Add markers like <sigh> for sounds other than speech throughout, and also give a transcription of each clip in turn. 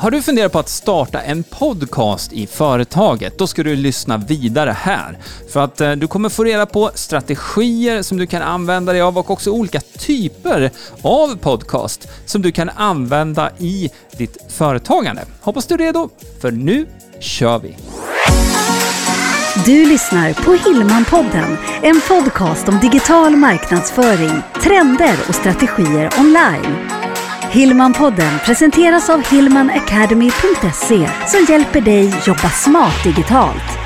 Har du funderat på att starta en podcast i företaget? Då ska du lyssna vidare här. För att eh, du kommer få reda på strategier som du kan använda dig av och också olika typer av podcast som du kan använda i ditt företagande. Hoppas du är redo, för nu kör vi! Du lyssnar på Hillmanpodden, en podcast om digital marknadsföring, trender och strategier online. Hillmanpodden presenteras av hillmanacademy.se som hjälper dig jobba smart digitalt.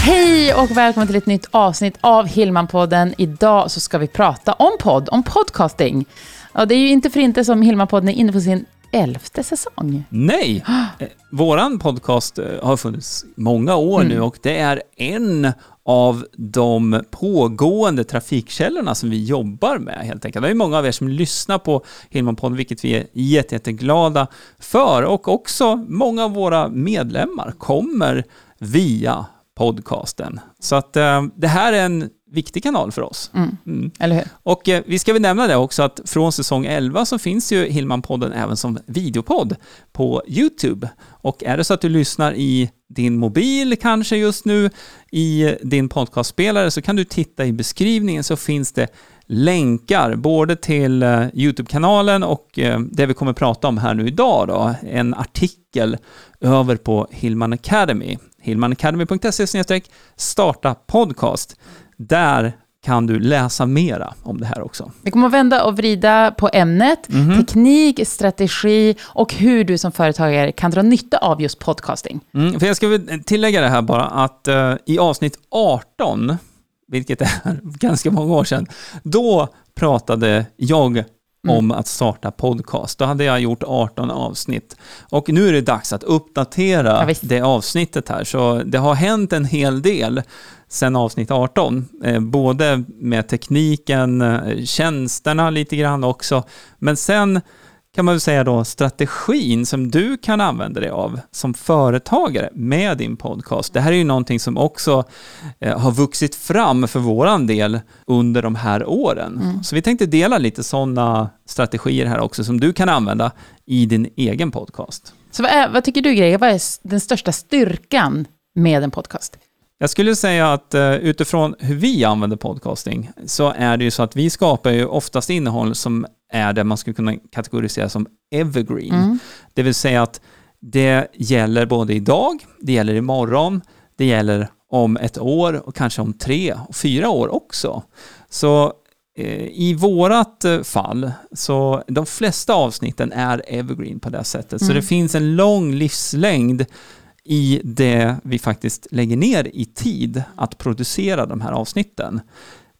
Hej och välkommen till ett nytt avsnitt av Hillmanpodden. Idag så ska vi prata om podd, om podcasting. Ja, det är ju inte för inte som Hillmanpodden är inne på sin elfte säsong. Nej! <gasps> Eh, Våran podcast eh, har funnits många år nu och det är en av de pågående trafikkällorna som vi jobbar med helt enkelt. Det är många av er som lyssnar på Hillmanpodden, vilket vi är jätte, jätteglada för. Och också många av våra medlemmar kommer via podcasten. Så att eh, det här är en viktig kanal för oss. Mm. Eller hur? Och eh, vi ska väl nämna det också att från säsong 11 så finns ju Hillman-podden även som videopodd på YouTube. Och är det så att du lyssnar i din mobil kanske just nu i din podcastspelare så kan du titta i beskrivningen så finns det länkar både till eh, YouTube-kanalen och eh, det vi kommer prata om här nu idag då, en artikel över på Hillman Academy. hillmanacademy.se starta podcast. Där kan du läsa mera om det här också. Vi kommer att vända och vrida på ämnet, Mhm. teknik, strategi och hur du som företagare kan dra nytta av just podcasting. Mm, för jag ska tillägga det här bara att eh, i avsnitt 18, vilket är <laughs> ganska många år sedan, då pratade jag om att starta podcast. Då hade jag gjort 18 avsnitt. Och nu är det dags att uppdatera Ja, det avsnittet här. Så det har hänt en hel del sedan avsnitt 18. Eh, både med tekniken, eh, tjänsterna lite grann också. Men sen kan man väl säga då strategin som du kan använda dig av som företagare med din podcast. Det här är ju någonting som också eh, har vuxit fram för våran del under de här åren. Så vi tänkte dela lite sådana strategier här också som du kan använda i din egen podcast. Så vad, är, vad tycker du Greger, vad är den största styrkan med en podcast? Jag skulle säga att eh, utifrån hur vi använder podcasting så är det ju så att vi skapar ju oftast innehåll som är det man skulle kunna kategorisera som evergreen. Det vill säga att det gäller både idag, det gäller imorgon, det gäller om ett år och kanske om tre och fyra år också. Så eh, i vårat eh, fall så de flesta avsnitten är evergreen på det sättet. Så det finns en lång livslängd i det vi faktiskt lägger ner i tid att producera de här avsnitten.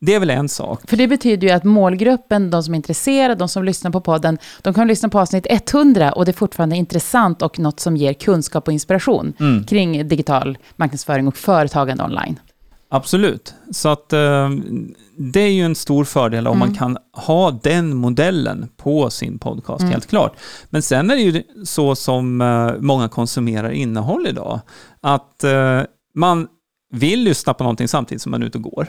Det är väl en sak. För det betyder ju att målgruppen, de som är intresserade, de som lyssnar på podden, de kan lyssna på avsnitt 100 och det är fortfarande intressant och något som ger kunskap och inspiration Mm. kring digital marknadsföring och företagande online. Absolut. Så att eh, det är ju en stor fördel om man kan ha den modellen på sin podcast, helt klart. Men sen är det ju så som eh, många konsumerar innehåll idag, att eh, man vill lyssna på någonting samtidigt som man är ute och går.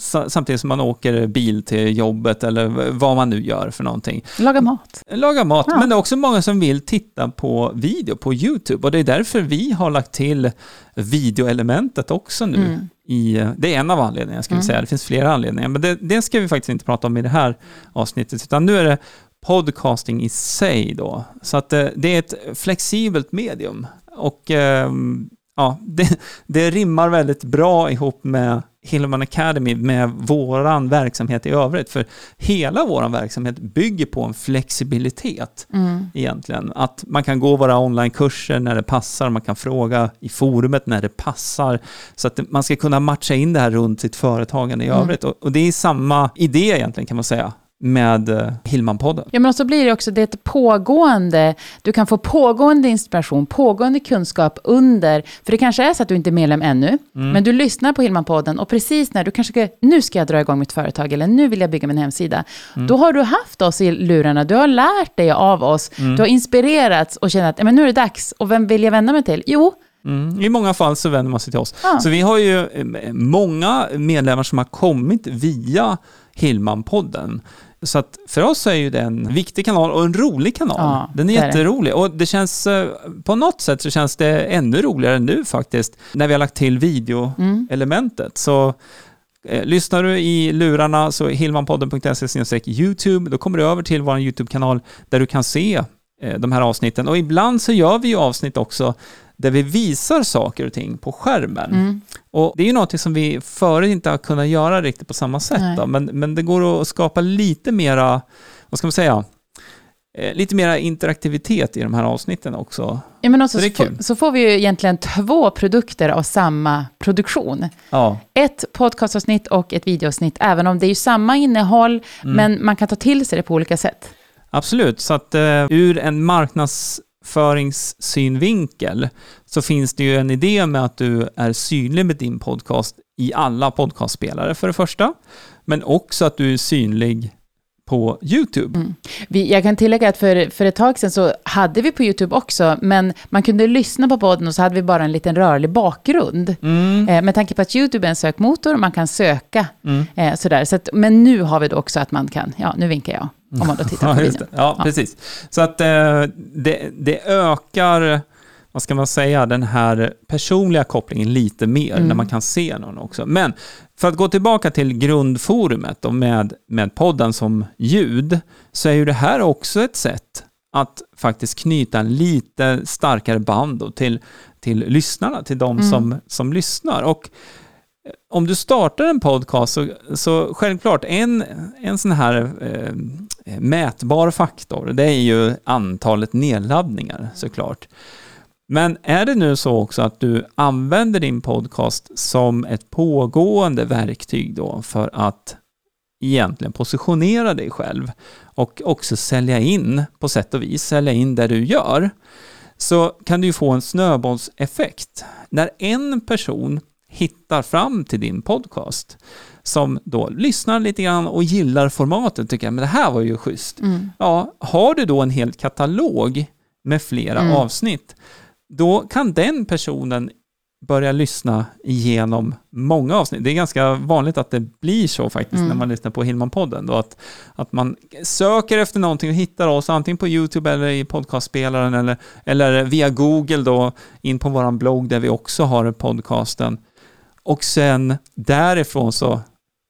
Sa- Samtidigt som man åker bil till jobbet eller vad man nu gör för någonting. Laga mat. Laga mat, Ja. men det är också många som vill titta på video på YouTube och det är därför vi har lagt till videoelementet också nu. Mm. I, det är en av anledningarna, ska vi säga. Det finns flera anledningar, men det, det ska vi faktiskt inte prata om i det här avsnittet, utan nu är det podcasting i sig då. Så att det, det är ett flexibelt medium och ehm, ja, det, det rimmar väldigt bra ihop med Hillman Academy med våran verksamhet i övrigt. För hela våran verksamhet bygger på en flexibilitet egentligen. Att man kan gå våra onlinekurser när det passar, man kan fråga i forumet när det passar. Så att man ska kunna matcha in det här runt sitt företagande i övrigt. Och, och det är samma idé egentligen kan man säga med eh, Hillman-podden. Ja, men så blir det också det är ett pågående, du kan få pågående inspiration, pågående kunskap under, för det kanske är så att du inte är medlem ännu, men du lyssnar på Hillman-podden och precis när du kanske ska, nu ska jag dra igång mitt företag eller nu vill jag bygga min hemsida, då har du haft oss i lurarna, du har lärt dig av oss, du har inspirerats och känner att "Ja, men nu är det dags, och vem vill jag vända mig till? Jo, Mm. I många fall så vänder man sig till oss. Ja. Så vi har ju eh, många medlemmar som har kommit via Hillman-podden. Så att för oss är ju det en viktig kanal och en rolig kanal. Ja, den är är det. jätterolig och det känns, eh, på något sätt så känns det ännu roligare nu faktiskt, när vi har lagt till videoelementet. Så eh, lyssnar du i lurarna så hilmanpodden.se YouTube, då kommer du över till vår YouTube-kanal där du kan se eh, de här avsnitten. Och ibland så gör vi ju avsnitt också där vi visar saker och ting på skärmen. Mm. Och det är ju något som vi förut inte har kunnat göra riktigt på samma sätt. Men, men det går att skapa lite mera, vad ska man säga, eh, lite mera interaktivitet i de här avsnitten också. Ja, men också Så så, så får vi ju egentligen två produkter av samma produktion. Ja, Ett podcastavsnitt och ett videoavsnitt, även om det är ju samma innehåll, Mm. men man kan ta till sig det på olika sätt. absolut. Så att eh, ur en marknadsföringssynvinkel så finns det ju en idé med att du är synlig med din podcast i alla podcastspelare för det första, men också att du är synlig på YouTube. Vi, jag kan tillägga att för, för ett tag sedan så hade vi på YouTube också, men man kunde lyssna på podden och så hade vi bara en liten rörlig bakgrund. Mm. Eh, med tanke på att YouTube är en sökmotor, man kan söka Mm. eh, sådär. Så att, men nu har vi då också att man kan, ja nu vinkar jag, om man då tittar <laughs> på videon. Ja, Ja. precis. Så att eh, det, det ökar, vad ska man säga, den här personliga kopplingen lite mer Mm. när man kan se någon också. Men för att gå tillbaka till grundforumet och med, med podden som ljud, så är ju det här också ett sätt att faktiskt knyta en lite starkare band till, till lyssnarna, till de Mm. som, som lyssnar. Och eh, om du startar en podcast så, så självklart en, en sån här eh, mätbar faktor, det är ju antalet nedladdningar såklart. Men är det nu så också att du använder din podcast som ett pågående verktyg då för att egentligen positionera dig själv och också sälja in på sätt och vis, sälja in det du gör, så kan du ju få en snöbollseffekt. När en person hittar fram till din podcast som då lyssnar lite grann och gillar formatet, tycker jag, men det här var ju schysst. Mm. Ja, har du då en hel katalog med flera Mm. avsnitt, då kan den personen börja lyssna igenom många avsnitt. Det är ganska vanligt att det blir så faktiskt Mm. när man lyssnar på Hillman-podden. Att, att man söker efter någonting och hittar oss antingen på YouTube eller i podcastspelaren eller, eller via Google då in på vår blogg där vi också har podcasten. Och sen därifrån så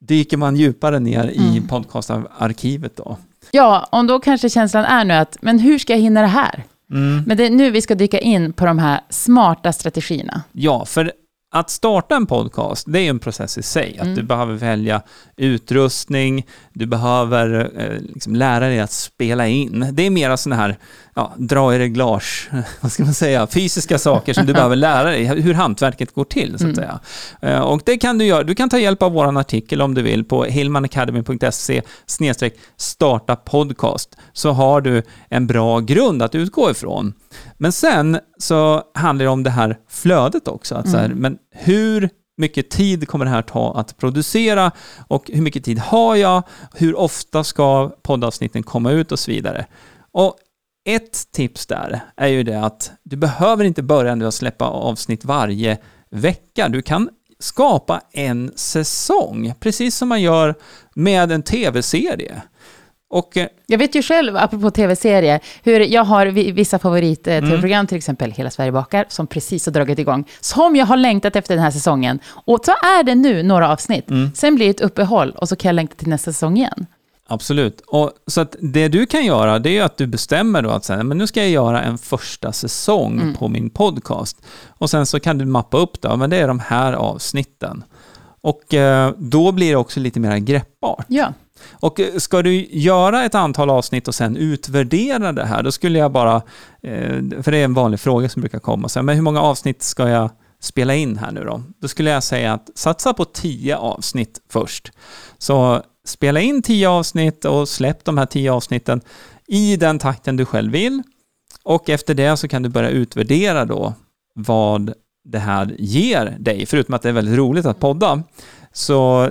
dyker man djupare ner i Mm. podcastarkivet då. Ja, och då kanske känslan är nu att, men hur ska jag hinna det här? Mm. Men det är nu vi ska dyka in på de här smarta strategierna. Ja, för att starta en podcast, det är en process i sig. Att Mm. du behöver välja utrustning, du behöver eh, liksom lära dig att spela in. Det är mera sådana här, ja, dra i reglage, <laughs> vad ska man säga, fysiska saker som du <laughs> behöver lära dig, hur hantverket går till, så att Mm. säga. Eh, och det kan du göra, du kan ta hjälp av vår artikel om du vill på hillmanacademy.se starta podcast, så har du en bra grund att utgå ifrån. Men sen så handlar det om det här flödet också. Att så här, Mm. men hur mycket tid kommer det här ta att producera och hur mycket tid har jag? Hur ofta ska poddavsnitten komma ut och så vidare. Och ett tips där är ju det att du behöver inte börja nu att släppa avsnitt varje vecka. Du kan skapa en säsong, precis som man gör med en tv-serie. Och eh, Jag vet ju själv, apropå tv-serier, hur jag har vi- vissa Mm. favorit-tv-program, till exempel Hela Sverige bakar, som precis har dragit igång, som jag har längtat efter den här säsongen. Och så är det nu några avsnitt. Mm. Sen blir det ett uppehåll och så kan jag längta till nästa säsong igen. Absolut. Och, så att det du kan göra, det är att du bestämmer då att säga, men nu ska jag göra en första säsong Mm. på min podcast. Och sen så kan du mappa upp det, men det är de här avsnitten. Och eh, då blir det också lite mer greppbart. Ja. Och eh, ska du göra ett antal avsnitt och sen utvärdera det här, då skulle jag bara, eh, för det är en vanlig fråga som brukar komma, så här, men hur många avsnitt ska jag spela in här nu då? Då skulle jag säga att satsa på tio avsnitt först. Så spela in tio avsnitt och släpp de här tio avsnitten i den takten du själv vill. Och efter det så kan du börja utvärdera då vad det här ger dig. Förutom att det är väldigt roligt att podda, så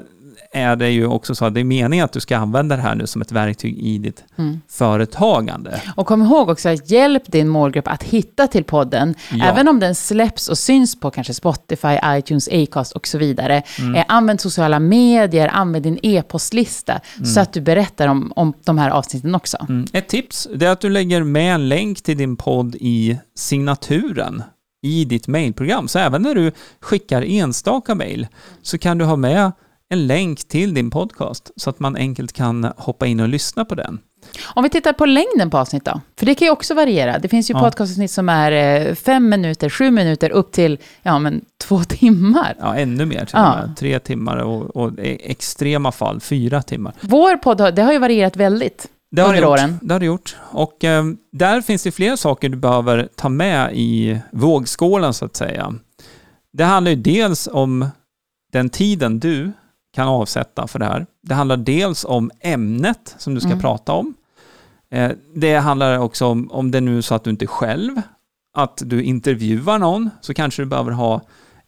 är det ju också så att det är meningen att du ska använda det här nu som ett verktyg i ditt Mm. företagande. Och kom ihåg också att hjälp din målgrupp att hitta till podden. Ja. Även om den släpps och syns på kanske Spotify, iTunes, Acast och så vidare. Mm. Eh, använd sociala medier, använd din e-postlista. Så att du berättar om, om de här avsnitten också. Mm. Ett tips är att du lägger med en länk till din podd i signaturen i ditt mejlprogram. Så även när du skickar enstaka mejl så kan du ha med en länk till din podcast så att man enkelt kan hoppa in och lyssna på den. Om vi tittar på längden på avsnitt då. För det kan ju också variera. Det finns ju Ja. podcastavsnitt som är eh, fem minuter, sju minuter, upp till ja, men, två <laughs> timmar. Ja, ännu mer till Ja. med. Tre timmar och, och i extrema fall fyra timmar. Vår podd det har ju varierat väldigt. Det har Under gjort. åren. Det har det gjort. Och eh, där finns det flera saker du behöver ta med i vågskålen så att säga. Det handlar ju dels om den tiden du kan avsätta för det här. Det handlar dels om ämnet som du ska Mm. prata om. Eh, det handlar också om, om det nu är så att du inte är själv, att du intervjuar någon, så kanske du behöver ha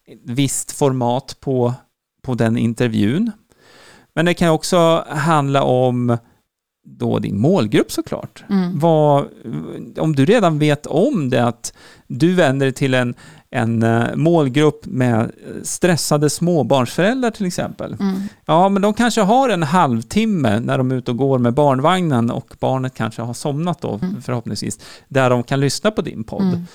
ett visst format på, på den intervjun. Men det kan också handla om då din målgrupp såklart. Mm. Vad, om du redan vet om det, att du vänder dig till en, en eh, målgrupp med stressade småbarnsföräldrar till exempel. Mm. Ja, men de kanske har en halvtimme när de är ute och går med barnvagnen och barnet kanske har somnat då förhoppningsvis, där de kan lyssna på din podd. Mm.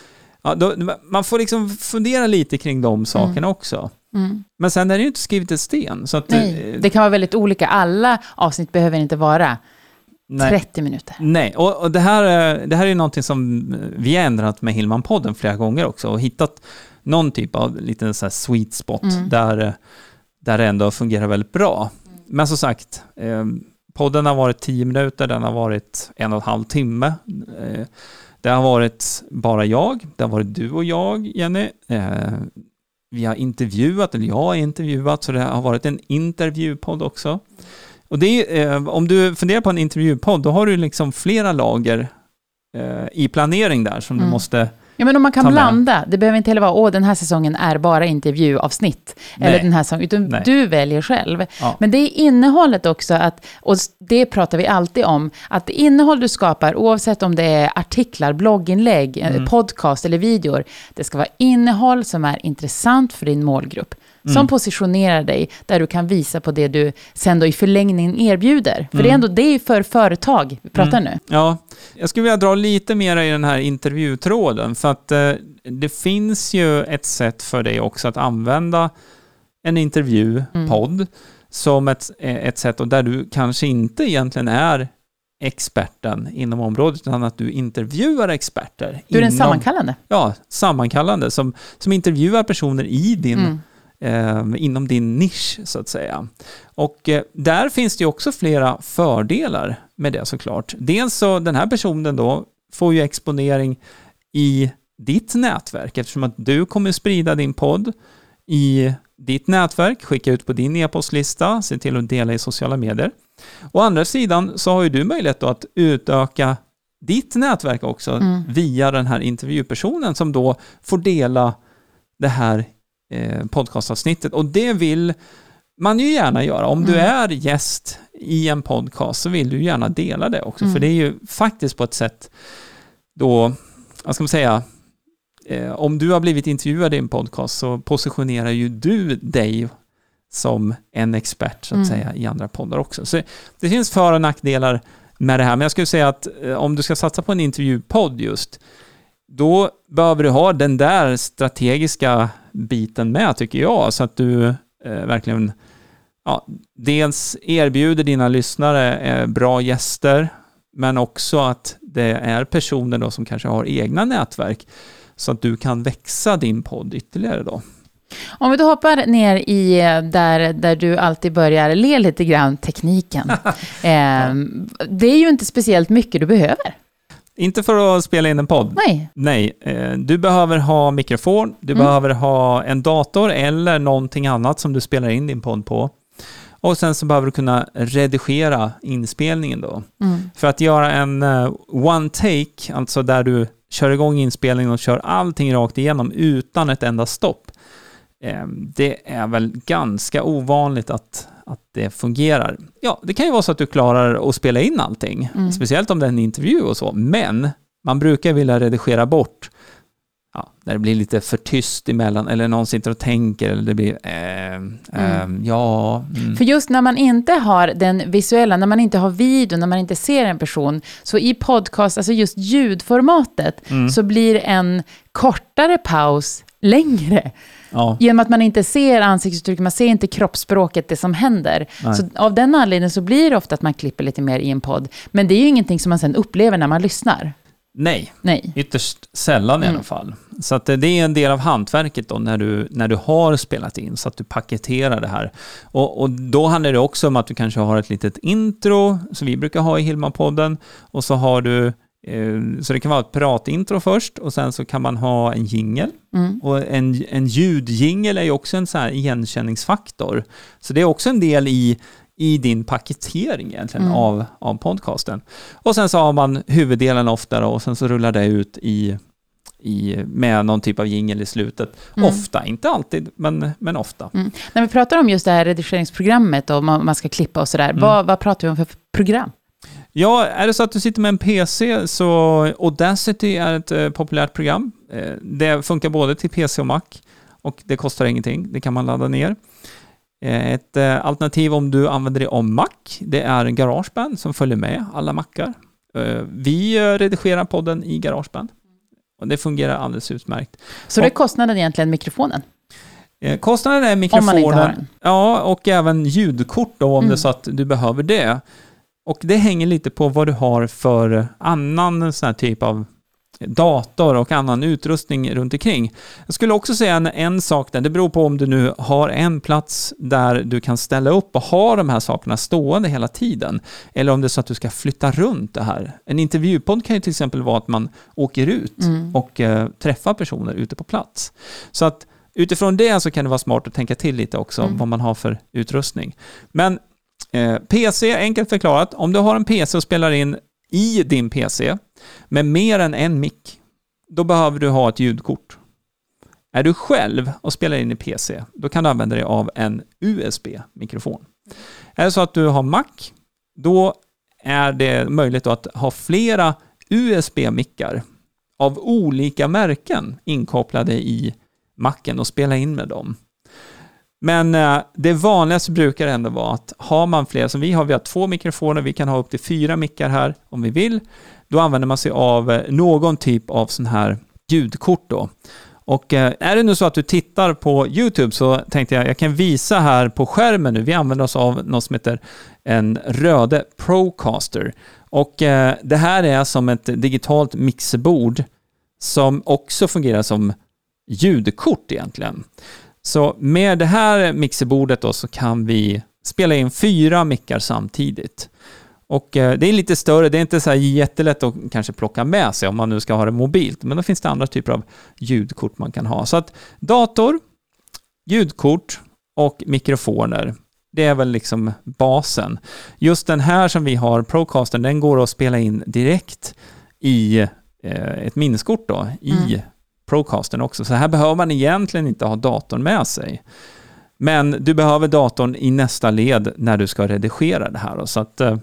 Ja, då, man får liksom fundera lite kring de sakerna också. Mm. Men sen är det ju inte skrivet i sten. Så att, Nej, eh, det kan vara väldigt olika. Alla avsnitt behöver inte vara nej. 30 minuter. Nej, och, och det, här, är- det här är någonting som vi har ändrat med Hillman-podden flera gånger också och hittat någon typ av liten så sweet spot Mm. där, eh, där det ändå fungerar väldigt bra. Men som sagt, eh, podden har varit 10 minuter, den har varit en och en halv timme. Eh, det har varit bara jag, det har varit du och jag, Jenny. Eh, vi har intervjuat, eller jag har intervjuat, så det har varit en intervjupodd också. Och det är, eh, om du funderar på en intervjupodd, då har du liksom flera lager eh, i planering där som du Mm. måste... Ja, men om man kan blanda. Det behöver inte heller vara, åh, den här säsongen är bara intervjuavsnitt. Eller Nej. den här säsongen, utan Nej. du väljer själv. Ja. Men det är innehållet också, att, och det pratar vi alltid om, att det innehåll du skapar, oavsett om det är artiklar, blogginlägg, eh, Mm. podcast eller videor, det ska vara innehåll som är intressant för din målgrupp. Som Mm. positionerar dig, där du kan visa på det du sen då i förlängningen erbjuder. För det är Mm. ändå det är för företag vi pratar nu. Ja, jag skulle vilja dra lite mer i den här intervjutråden för att eh, det finns ju ett sätt för dig också att använda en intervjupodd som ett, eh, ett sätt och där du kanske inte egentligen är experten inom området utan att du intervjuar experter. Du är den inom- sammankallande. Ja, sammankallande som, som intervjuar personer i din Mm. Eh, inom din nisch så att säga. Och eh, där finns det ju också flera fördelar med det såklart. Dels så den här personen då får ju exponering i ditt nätverk eftersom att du kommer sprida din podd i ditt nätverk, skicka ut på din e-postlista, se till att dela i sociala medier. Å andra sidan så har ju du möjlighet då att utöka ditt nätverk också Mm. via den här intervjupersonen som då får dela det här eh, podcastavsnittet. Och det vill man ju gärna göra. Om du Mm. är gäst i en podcast så vill du gärna dela det också. Mm. För det är ju faktiskt på ett sätt då, vad ska man säga, eh, om du har blivit intervjuad i en podcast så positionerar ju du dig som en expert så att Mm. säga i andra poddar också. Så det finns för och nackdelar med det här. Men jag skulle säga att eh, om du ska satsa på en intervjupodd just, då behöver du ha den där strategiska biten med tycker jag, så att du eh, verkligen ja, dels erbjuder dina lyssnare eh, bra gäster, men också att det är personer då som kanske har egna nätverk, så att du kan växa din podd ytterligare då. Om vi då hoppar ner i eh, där, där du alltid börjar le lite grann, tekniken. <laughs> Ehm, Det är ju inte speciellt mycket du behöver. Inte för att spela in en podd. Nej. Nej, eh, du behöver ha mikrofon, du Mm. behöver ha en dator eller någonting annat som du spelar in din podd på. Och sen så behöver du kunna redigera inspelningen då. Mm. För att göra en eh, one take, alltså där du kör igång inspelningen och kör allting rakt igenom utan ett enda stopp. eh, Det är väl ganska ovanligt att, att det fungerar. Ja, det kan ju vara så att du klarar att spela in allting, Mm. speciellt om det är en intervju och så, men man brukar vilja redigera bort Ja, när det blir lite för tyst emellan, eller någon sitter och tänker, eller det blir eh, eh, ja... Mm. För just när man inte har den visuella, när man inte har video, när man inte ser en person, så i podcast, alltså just ljudformatet, Mm. så blir en kortare paus längre. ja. Genom att man inte ser ansiktsuttryck, man ser inte kroppsspråket, det som händer. Nej. Så av den anledningen så blir det ofta att man klipper lite mer i en podd. Men det är ju ingenting som man sen upplever när man lyssnar. Nej, Nej. Ytterst sällan i Mm. alla fall. Så att det det är en del av hantverket då när du, när du har spelat in, så att du paketerar det här. Och, och då handlar det också om att du kanske har ett litet intro, som vi brukar ha i Hilma-podden, och så har du eh, så det kan vara ett pratintro först och sen så kan man ha en jingel. Mm. Och en, en ljudjingel är ju också en sån här igenkänningsfaktor. Så det är också en del i, i din paketering egentligen Mm. av, av podcasten. Och sen så har man huvuddelen ofta då, och sen så rullar det ut i, i, med någon typ av jingel i slutet. Mm. Ofta, inte alltid, men, men ofta. Mm. När vi pratar om just det här redigeringsprogrammet och man, man ska klippa och sådär, Mm. vad, vad pratar vi om för program? Ja, är det så att du sitter med en PC så Audacity är ett eh, populärt program. Eh, det funkar både till PC och Mac och det kostar ingenting. Det kan man ladda ner. Eh, ett alternativ om du använder det om Mac, det är Garageband som följer med alla Macar. Vi redigerar podden i Garageband. Och det fungerar alldeles utmärkt. Så det är kostnaden egentligen mikrofonen, Kostnaden är mikrofonen. Ja, och även ljudkort då, om Mm. det är så att du behöver det. Och det hänger lite på vad du har för annan sån här typ av dator och annan utrustning runt omkring. Jag skulle också säga en, en sak där, det beror på om du nu har en plats där du kan ställa upp och ha de här sakerna stående hela tiden, eller om det är så att du ska flytta runt det här. En intervjupodd kan ju till exempel vara att man åker ut Mm. och eh, träffar personer ute på plats. Så att utifrån det så kan det vara smart att tänka till lite också Mm. vad man har för utrustning. Men Eh, PC, enkelt förklarat, om du har en PC och spelar in i din PC med mer än en mick, då behöver du ha ett ljudkort. Är du själv och spelar in i PC, då kan du använda dig av en USB-mikrofon. Är det så att du har Mac, då är det möjligt att ha flera USB-mickar av olika märken inkopplade i Macen och spela in med dem. Men eh, det vanligaste brukar ändå vara att har man fler, som vi har, vi har två mikrofoner, vi kan ha upp till fyra mickar här om vi vill, då använder man sig av eh, någon typ av sån här ljudkort då. Och eh, är det nu så att du tittar på YouTube så tänkte jag, jag kan visa här på skärmen nu, vi använder oss av något som heter en Röde Procaster. Och det här är som ett digitalt mixerbord som också fungerar som ljudkort egentligen. Så med det här mixerbordet då så kan vi spela in fyra mickar samtidigt. Och eh, det är lite större, det är inte så här jättelätt att kanske plocka med sig om man nu ska ha det mobilt, men då finns det andra typer av ljudkort man kan ha. Så att dator, ljudkort och mikrofoner, det är väl liksom basen. Just den här som vi har, ProCaster, den går att spela in direkt i eh, ett minneskort då, i Mm. Procastern också. Så här behöver man egentligen inte ha datorn med sig. Men du behöver datorn i nästa led när du ska redigera det här. Så att, eh,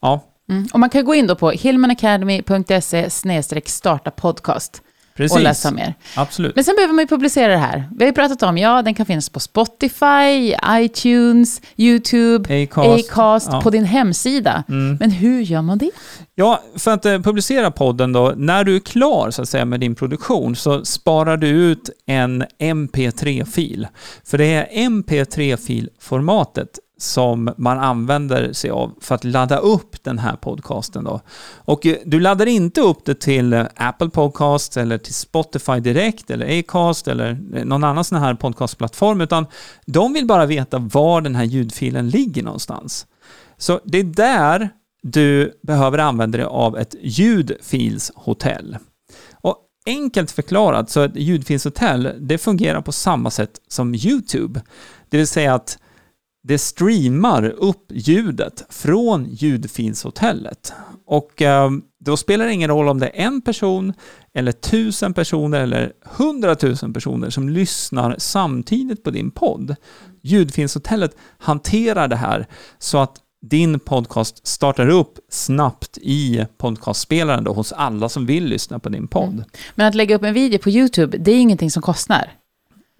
ja, Mm. Och man kan gå in då på hillmanacademy.se starta podcast och precis. läsa mer. Absolut. Men sen behöver man ju publicera det här. Vi har ju pratat om, ja, den kan finnas på Spotify, iTunes, YouTube, Acast. Acast, Ja. på din hemsida. Mm. Men hur gör man det? Ja, för att eh, publicera podden då, när du är klar så att säga med din produktion så sparar du ut en MP3-fil. För det är MP3-filformatet som man använder sig av för att ladda upp den här podcasten då. Och eh, du laddar inte upp det till Apple Podcast eller till Spotify direkt eller Acast eller eh, någon annan sån här podcastplattform utan de vill bara veta var den här ljudfilen ligger någonstans. Så det är där du behöver använda dig av ett ljudfilshotell. Och enkelt förklarat så ett ljudfilshotell, det fungerar på samma sätt som YouTube. Det vill säga att det streamar upp ljudet från ljudfilshotellet. Och eh, då spelar det ingen roll om det är en person, eller tusen personer eller hundratusen personer som lyssnar samtidigt på din podd. Ljudfilshotellet hanterar det här så att din podcast startar upp snabbt i podcastspelaren då, hos alla som vill lyssna på din podd. Mm. Men att lägga upp en video på YouTube, det är ingenting som kostar?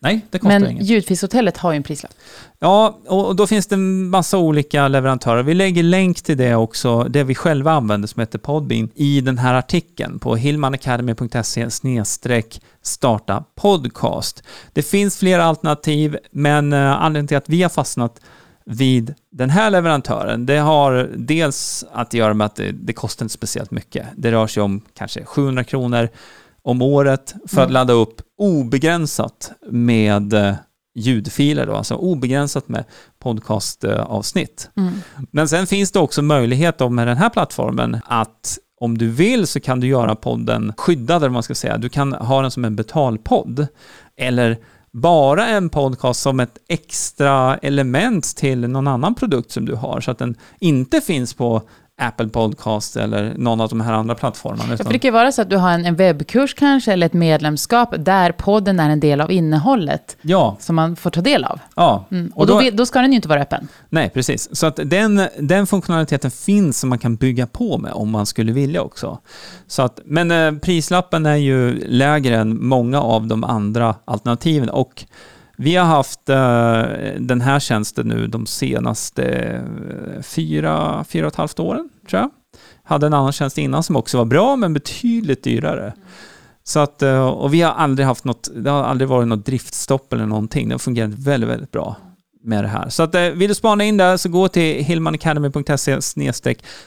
Nej, det kostar Men inget. Ljudfilshotellet har ju en prislapp. Ja, och då finns det en massa olika leverantörer. Vi lägger länk till det också, det vi själva använder som heter Podbean, i den här artikeln på hillmanacademy.se starta podcast. Det finns flera alternativ, men eh, anledningen till att vi har fastnat vid den här leverantören, det har dels att göra med att det, det kostar inte speciellt mycket. Det rör sig om kanske 700 kronor om året för att mm. ladda upp obegränsat med eh, ljudfiler, då, alltså obegränsat med podcastavsnitt. Mm. Men sen finns det också möjlighet då med den här plattformen att om du vill så kan du göra podden skyddad, eller man ska säga. Du kan ha den som en betalpodd. Eller bara en podcast som ett extra element till någon annan produkt som du har, så att den inte finns på Apple Podcast eller någon av de här andra plattformarna. Utan... det kan vara så att du har en, en, webbkurs kanske, eller ett medlemskap, där podden är en del av innehållet. Ja. Som man får ta del av. Ja. Mm. Och, och då, då, då, ska den ju inte vara öppen. Nej, precis. Så att den, den funktionaliteten finns som man kan bygga på med om man skulle vilja också. Så att, men eh, prislappen är ju lägre än många av de andra alternativen. Och vi har haft eh, den här tjänsten nu de senaste eh, fyra, fyra och ett halvt åren, tror jag. Hade en annan tjänst innan som också var bra, men betydligt dyrare. Så att, eh, och vi har aldrig haft något, det har aldrig varit något driftstopp eller någonting. Det har fungerat väldigt, väldigt bra med det här. Så att, vill du spana in det så gå till hillmanacademy.se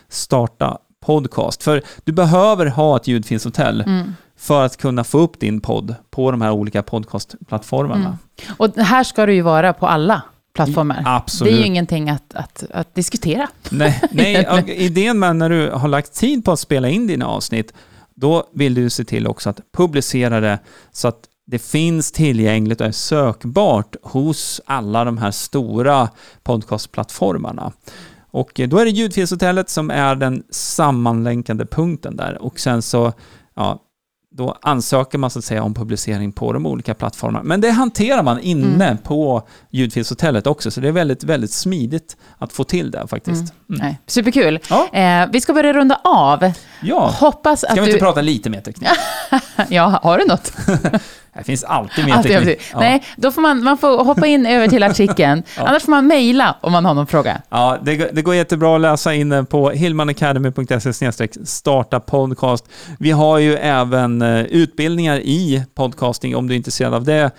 starta podcast. För du behöver ha ett ljudfinshotell. Mm för att kunna få upp din podd på de här olika podcastplattformarna. Mm. Och här ska du ju vara på alla plattformar. Absolut. Det är ju ingenting att, att, att diskutera. Nej, nej <laughs> idén med när du har lagt tid på att spela in dina avsnitt, då vill du se till också att publicera det så att det finns tillgängligt och är sökbart hos alla de här stora podcastplattformarna. Och då är det Ljudfilshotellet som är den sammanlänkande punkten där. Och sen så, ja, då ansöker man så att säga om publicering på de olika plattformarna. Men det hanterar man inne mm. på ljudfilshotellet också, så det är väldigt, väldigt smidigt att få till det faktiskt. Mm. Mm. Nej, superkul. Ja. Eh, vi ska börja runda av. Ja. Hoppas att ska vi du... inte prata lite mer teknik? <laughs> ja, har du något? <laughs> Det finns alltid mer alltid, teknik. Ja. Nej, då får man, man får hoppa in över till artikeln. <laughs> ja. Annars får man mejla om man har någon fråga. Ja, det, det går jättebra att läsa in på hillmanacademy.se starta podcast. Vi har ju även eh, utbildningar i podcasting om du är intresserad av det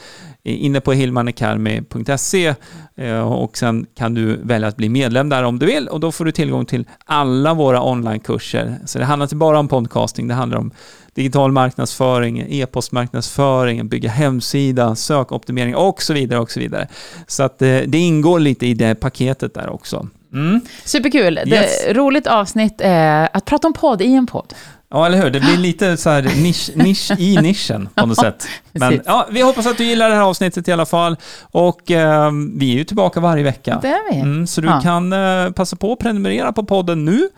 inne på hillmanacademy.se eh, och sen kan du välja att bli medlem där om du vill och då får du tillgång till alla våra onlinekurser. Så det handlar inte bara om podcasting, det handlar om digital marknadsföring, e-postmarknadsföring, bygga hemsida, sökoptimering och så vidare och så vidare. Så att det, eh, det ingår lite i det paketet där också. Mm. Superkul. Yes. Det, roligt avsnitt eh, att prata om podd i en podd. Ja, eller hur? Det blir lite så här nisch, <laughs> nisch i nischen på något sätt. Men ja, vi hoppas att du gillar det här avsnittet i alla fall. Och eh, vi är ju tillbaka varje vecka. Det är vi. Mm, så du ja. kan eh, passa på att prenumerera på podden nu.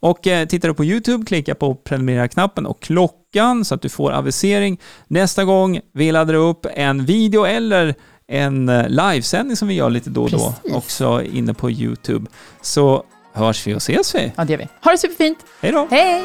Och eh, tittar du på YouTube, klicka på prenumerera-knappen och klockan så att du får avisering nästa gång vi laddar upp en video eller en eh, livesändning som vi gör lite då och då Precis. också inne på YouTube. Så hörs vi och ses vi. Ja, det gör vi. Ha det superfint. Hej då. Hej.